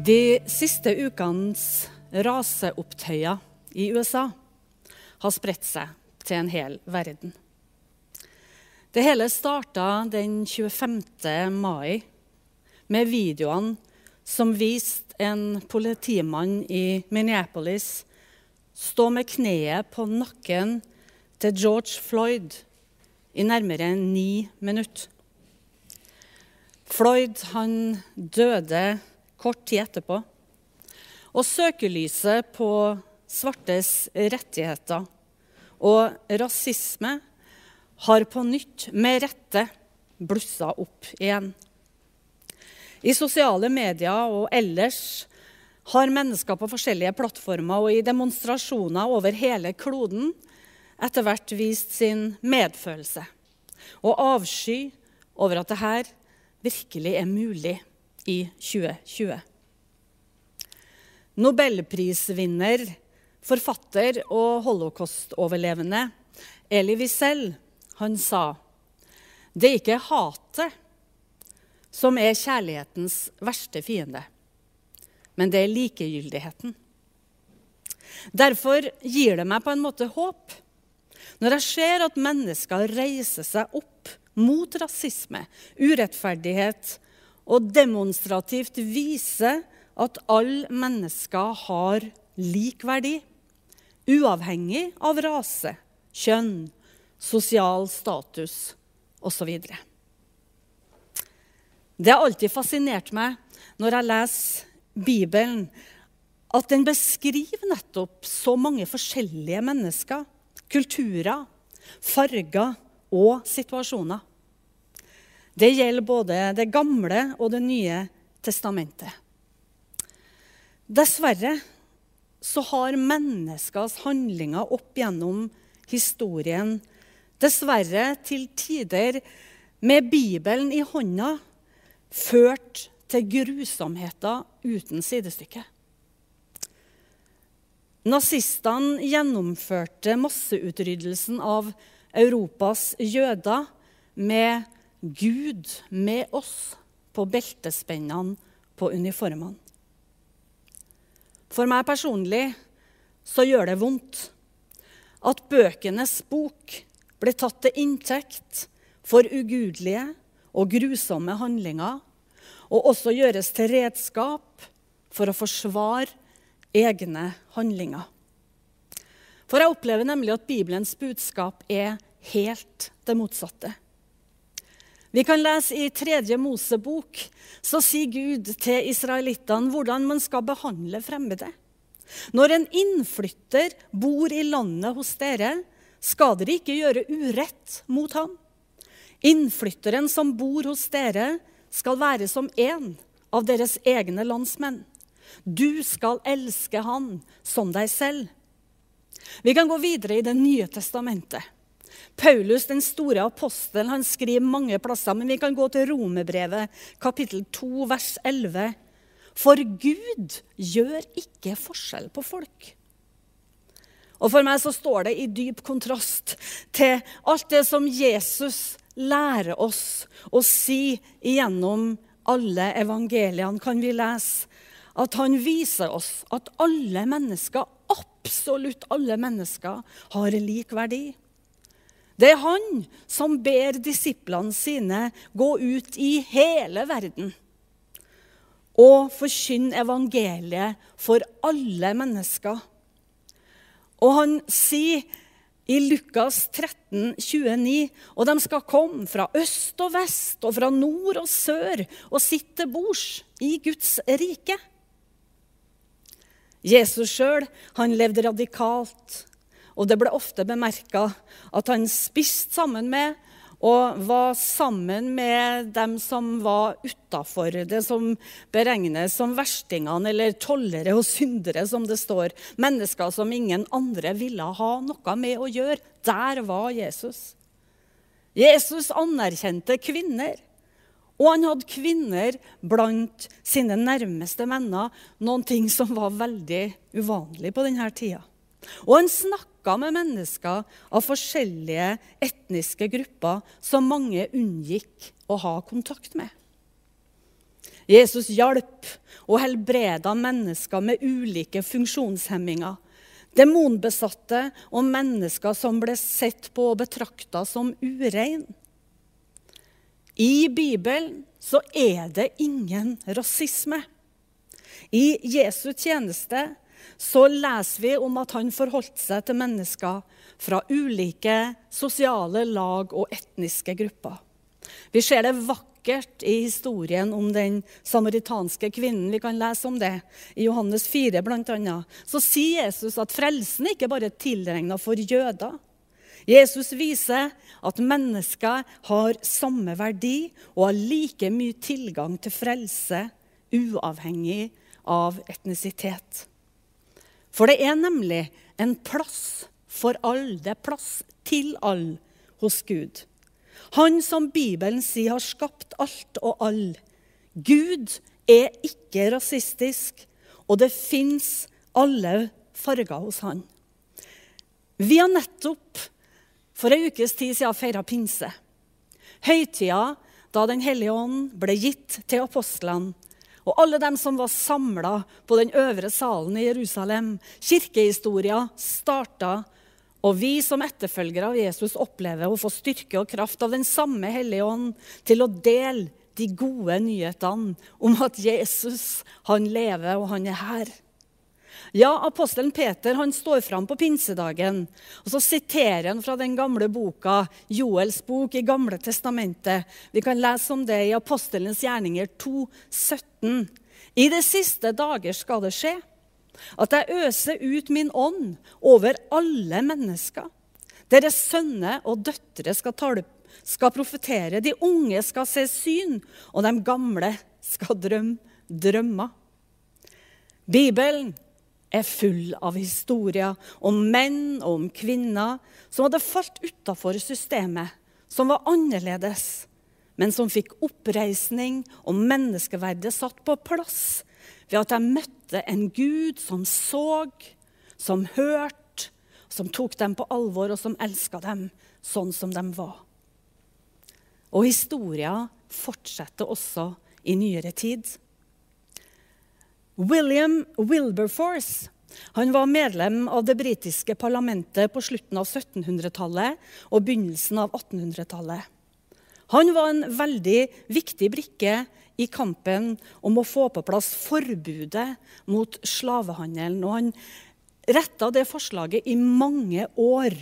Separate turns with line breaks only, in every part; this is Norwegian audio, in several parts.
De siste ukenes raseopptøyer i USA har spredt seg til en hel verden. Det hele starta den 25. mai med videoene som viste en politimann i Minneapolis stå med kneet på nakken til George Floyd i nærmere ni minutter. Floyd han døde kort tid etterpå. Og søkelyset på svartes rettigheter og rasisme har på nytt, med rette, blussa opp igjen. I sosiale medier og ellers har mennesker på forskjellige plattformer og i demonstrasjoner over hele kloden etter hvert vist sin medfølelse og avsky over at dette virkelig er mulig i 2020. Nobelprisvinner, forfatter og holocaust-overlevende Elie Wiesel han sa det er ikke hatet som er kjærlighetens verste fiende, men det er likegyldigheten. Derfor gir det meg på en måte håp når jeg ser at mennesker reiser seg opp mot rasisme, urettferdighet og demonstrativt vise at alle mennesker har lik verdi, uavhengig av rase, kjønn, sosial status osv. Det har alltid fascinert meg når jeg leser Bibelen, at den beskriver nettopp så mange forskjellige mennesker, kulturer, farger og situasjoner. Det gjelder både Det gamle og Det nye testamentet. Dessverre så har menneskers handlinger opp gjennom historien dessverre til tider med Bibelen i hånda ført til grusomheter uten sidestykke. Nazistene gjennomførte masseutryddelsen av Europas jøder med Gud med oss på beltespennene på uniformene. For meg personlig så gjør det vondt at bøkenes bok ble tatt til inntekt for ugudelige og grusomme handlinger, og også gjøres til redskap for å forsvare egne handlinger. For jeg opplever nemlig at Bibelens budskap er helt det motsatte. Vi kan lese i tredje Mosebok, så sier Gud til israelittene hvordan man skal behandle fremmede. Når en innflytter bor i landet hos dere, skal dere ikke gjøre urett mot ham. Innflytteren som bor hos dere, skal være som en av deres egne landsmenn. Du skal elske han som deg selv. Vi kan gå videre i Det nye testamentet. Paulus, den store apostelen, han skriver mange plasser, men vi kan gå til Romerbrevet, kapittel 2, vers 11. For Gud gjør ikke forskjell på folk. Og For meg så står det i dyp kontrast til alt det som Jesus lærer oss å si gjennom alle evangeliene, kan vi lese at han viser oss at alle mennesker, absolutt alle mennesker, har lik verdi. Det er han som ber disiplene sine gå ut i hele verden og forkynne evangeliet for alle mennesker. Og han sier i Lukas 13, 29, og de skal komme fra øst og vest og fra nord og sør og sitte til bords i Guds rike. Jesus sjøl levde radikalt og det ble ofte bemerka at han spiste sammen med og var sammen med dem som var utafor, det som beregnes som verstingene eller tollere og syndere, som det står. Mennesker som ingen andre ville ha noe med å gjøre. Der var Jesus. Jesus anerkjente kvinner. Og han hadde kvinner blant sine nærmeste venner, noen ting som var veldig uvanlig på denne tida. Og han snakka med mennesker av forskjellige etniske grupper som mange unngikk å ha kontakt med. Jesus hjalp og helbreda mennesker med ulike funksjonshemminger. Demonbesatte og mennesker som ble sett på og betrakta som urein. I Bibelen så er det ingen rasisme. I Jesu tjeneste så leser vi om at han forholdt seg til mennesker fra ulike sosiale lag og etniske grupper. Vi ser det vakkert i historien om den samaritanske kvinnen. Vi kan lese om det i Johannes 4 bl.a. Så sier Jesus at frelsen ikke bare er tilregna for jøder. Jesus viser at mennesker har samme verdi og har like mye tilgang til frelse, uavhengig av etnisitet. For det er nemlig en plass for alle. Det er plass til alle hos Gud. Han som Bibelen sier har skapt alt og alle. Gud er ikke rasistisk, og det fins alle farger hos han. Vi har nettopp for ei ukes tid siden feira pinse. Høytida da Den hellige ånd ble gitt til apostlene og alle dem som var samla på den øvre salen i Jerusalem. Kirkehistoria starta og vi som etterfølgere av Jesus opplever å få styrke og kraft av den samme Hellige Ånd til å dele de gode nyhetene om at Jesus, han lever, og han er her. Ja, apostelen Peter han står fram på pinsedagen, og så siterer han fra den gamle boka, Joels bok i Gamle testamentet. Vi kan lese om det i Apostelens gjerninger 2, 17. I de siste dager skal det skje at jeg øser ut min ånd over alle mennesker. Deres sønner og døtre skal, tale, skal profetere, de unge skal se syn, og de gamle skal drømme drømmer. Bibelen er full av historier om menn og om kvinner som hadde falt utafor systemet, som var annerledes, men som fikk oppreisning og menneskeverdet satt på plass ved at de møtte en Gud som så, som hørte, som tok dem på alvor, og som elska dem sånn som de var. Og historia fortsetter også i nyere tid. William Wilberforce han var medlem av det britiske parlamentet på slutten av 1700-tallet og begynnelsen av 1800-tallet. Han var en veldig viktig brikke i kampen om å få på plass forbudet mot slavehandelen. Og han retta det forslaget i mange år.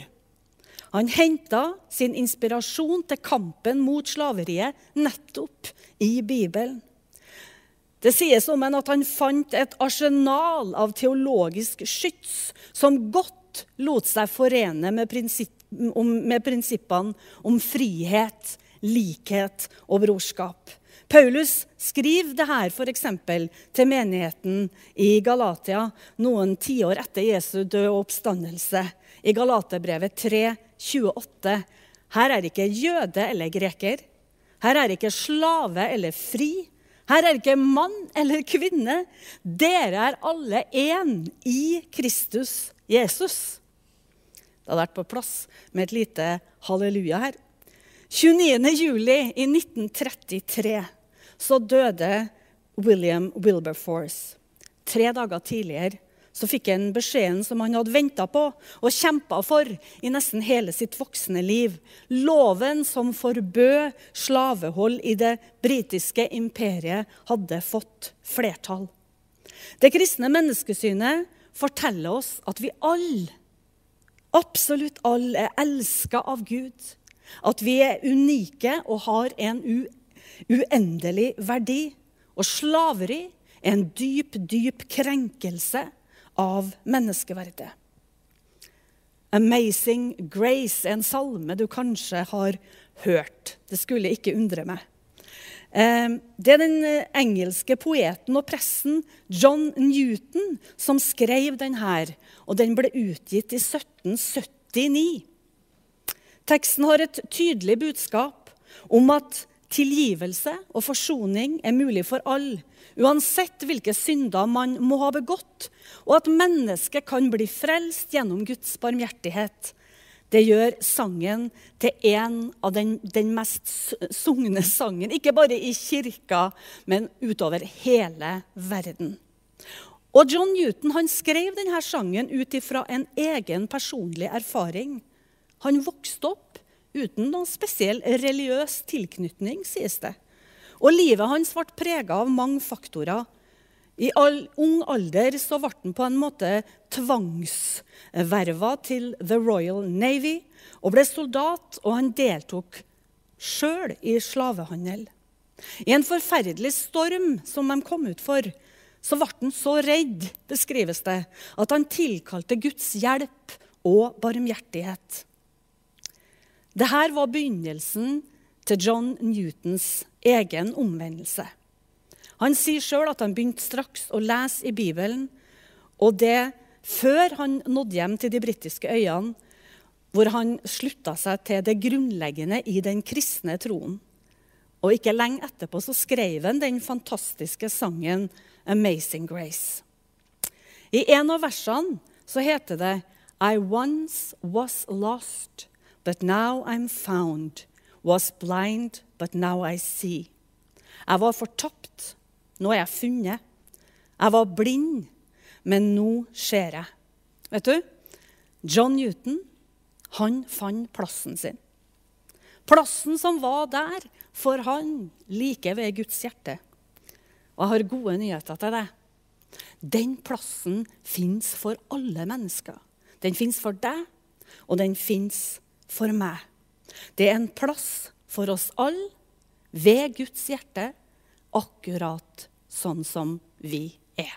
Han henta sin inspirasjon til kampen mot slaveriet nettopp i Bibelen. Det sies om ham at han fant et arsenal av teologisk skyts som godt lot seg forene med, prinsipp, med prinsippene om frihet, likhet og brorskap. Paulus skriver dette f.eks. til menigheten i Galatia noen tiår etter Jesu død og oppstandelse. I Galaterbrevet 3, 28. Her er ikke jøde eller greker. Her er ikke slave eller fri. Her er ikke mann eller kvinne. Dere er alle én i Kristus Jesus. Det hadde vært på plass med et lite halleluja her. 29. juli i 1933 så døde William Wilberforce. Tre dager tidligere så fikk han beskjeden som han hadde venta på og kjempa for i nesten hele sitt voksne liv. Loven som forbød slavehold i det britiske imperiet, hadde fått flertall. Det kristne menneskesynet forteller oss at vi alle, absolutt alle, er elska av Gud. At vi er unike og har en uendelig verdi. Og slaveri er en dyp, dyp krenkelse av menneskeverdet. Amazing Grace er en salme du kanskje har hørt. Det skulle ikke undre meg. Eh, det er den eh, engelske poeten og pressen John Newton som skrev denne, og den ble utgitt i 1779. Teksten har et tydelig budskap om at tilgivelse og forsoning er mulig for alle, uansett hvilke synder man må ha begått, og at mennesket kan bli frelst gjennom Guds barmhjertighet. Det gjør sangen til en av den, den mest sugne sangen, ikke bare i kirka, men utover hele verden. Og John Newton han skrev denne sangen ut ifra en egen personlig erfaring. Han vokste opp uten noen spesiell religiøs tilknytning, sies det. Og livet hans ble prega av mange faktorer. I all, ung alder så ble han på en måte tvangsverva til The Royal Navy og ble soldat, og han deltok sjøl i slavehandel. I en forferdelig storm som de kom ut for, så ble han så redd, beskrives det, at han tilkalte Guds hjelp og barmhjertighet. Dette var begynnelsen til John Newtons egen omvendelse. Han sier sjøl at han begynte straks å lese i Bibelen, og det før han nådde hjem til de britiske øyene, hvor han slutta seg til det grunnleggende i den kristne troen. Og ikke lenge etterpå så skrev han den fantastiske sangen 'Amazing Grace'. I en av versene så heter det I once was lost, but now I'm found. Was blind, but now I see. Jeg var fortapt, nå er jeg funnet. Jeg var blind, men nå ser jeg. Vet du, John Newton han fant plassen sin. Plassen som var der for han, like ved Guds hjerte. Og jeg har gode nyheter til deg. Den plassen fins for alle mennesker. Den fins for deg, og den fins for meg. Det er en plass for oss alle ved Guds hjerte akkurat sånn som vi er.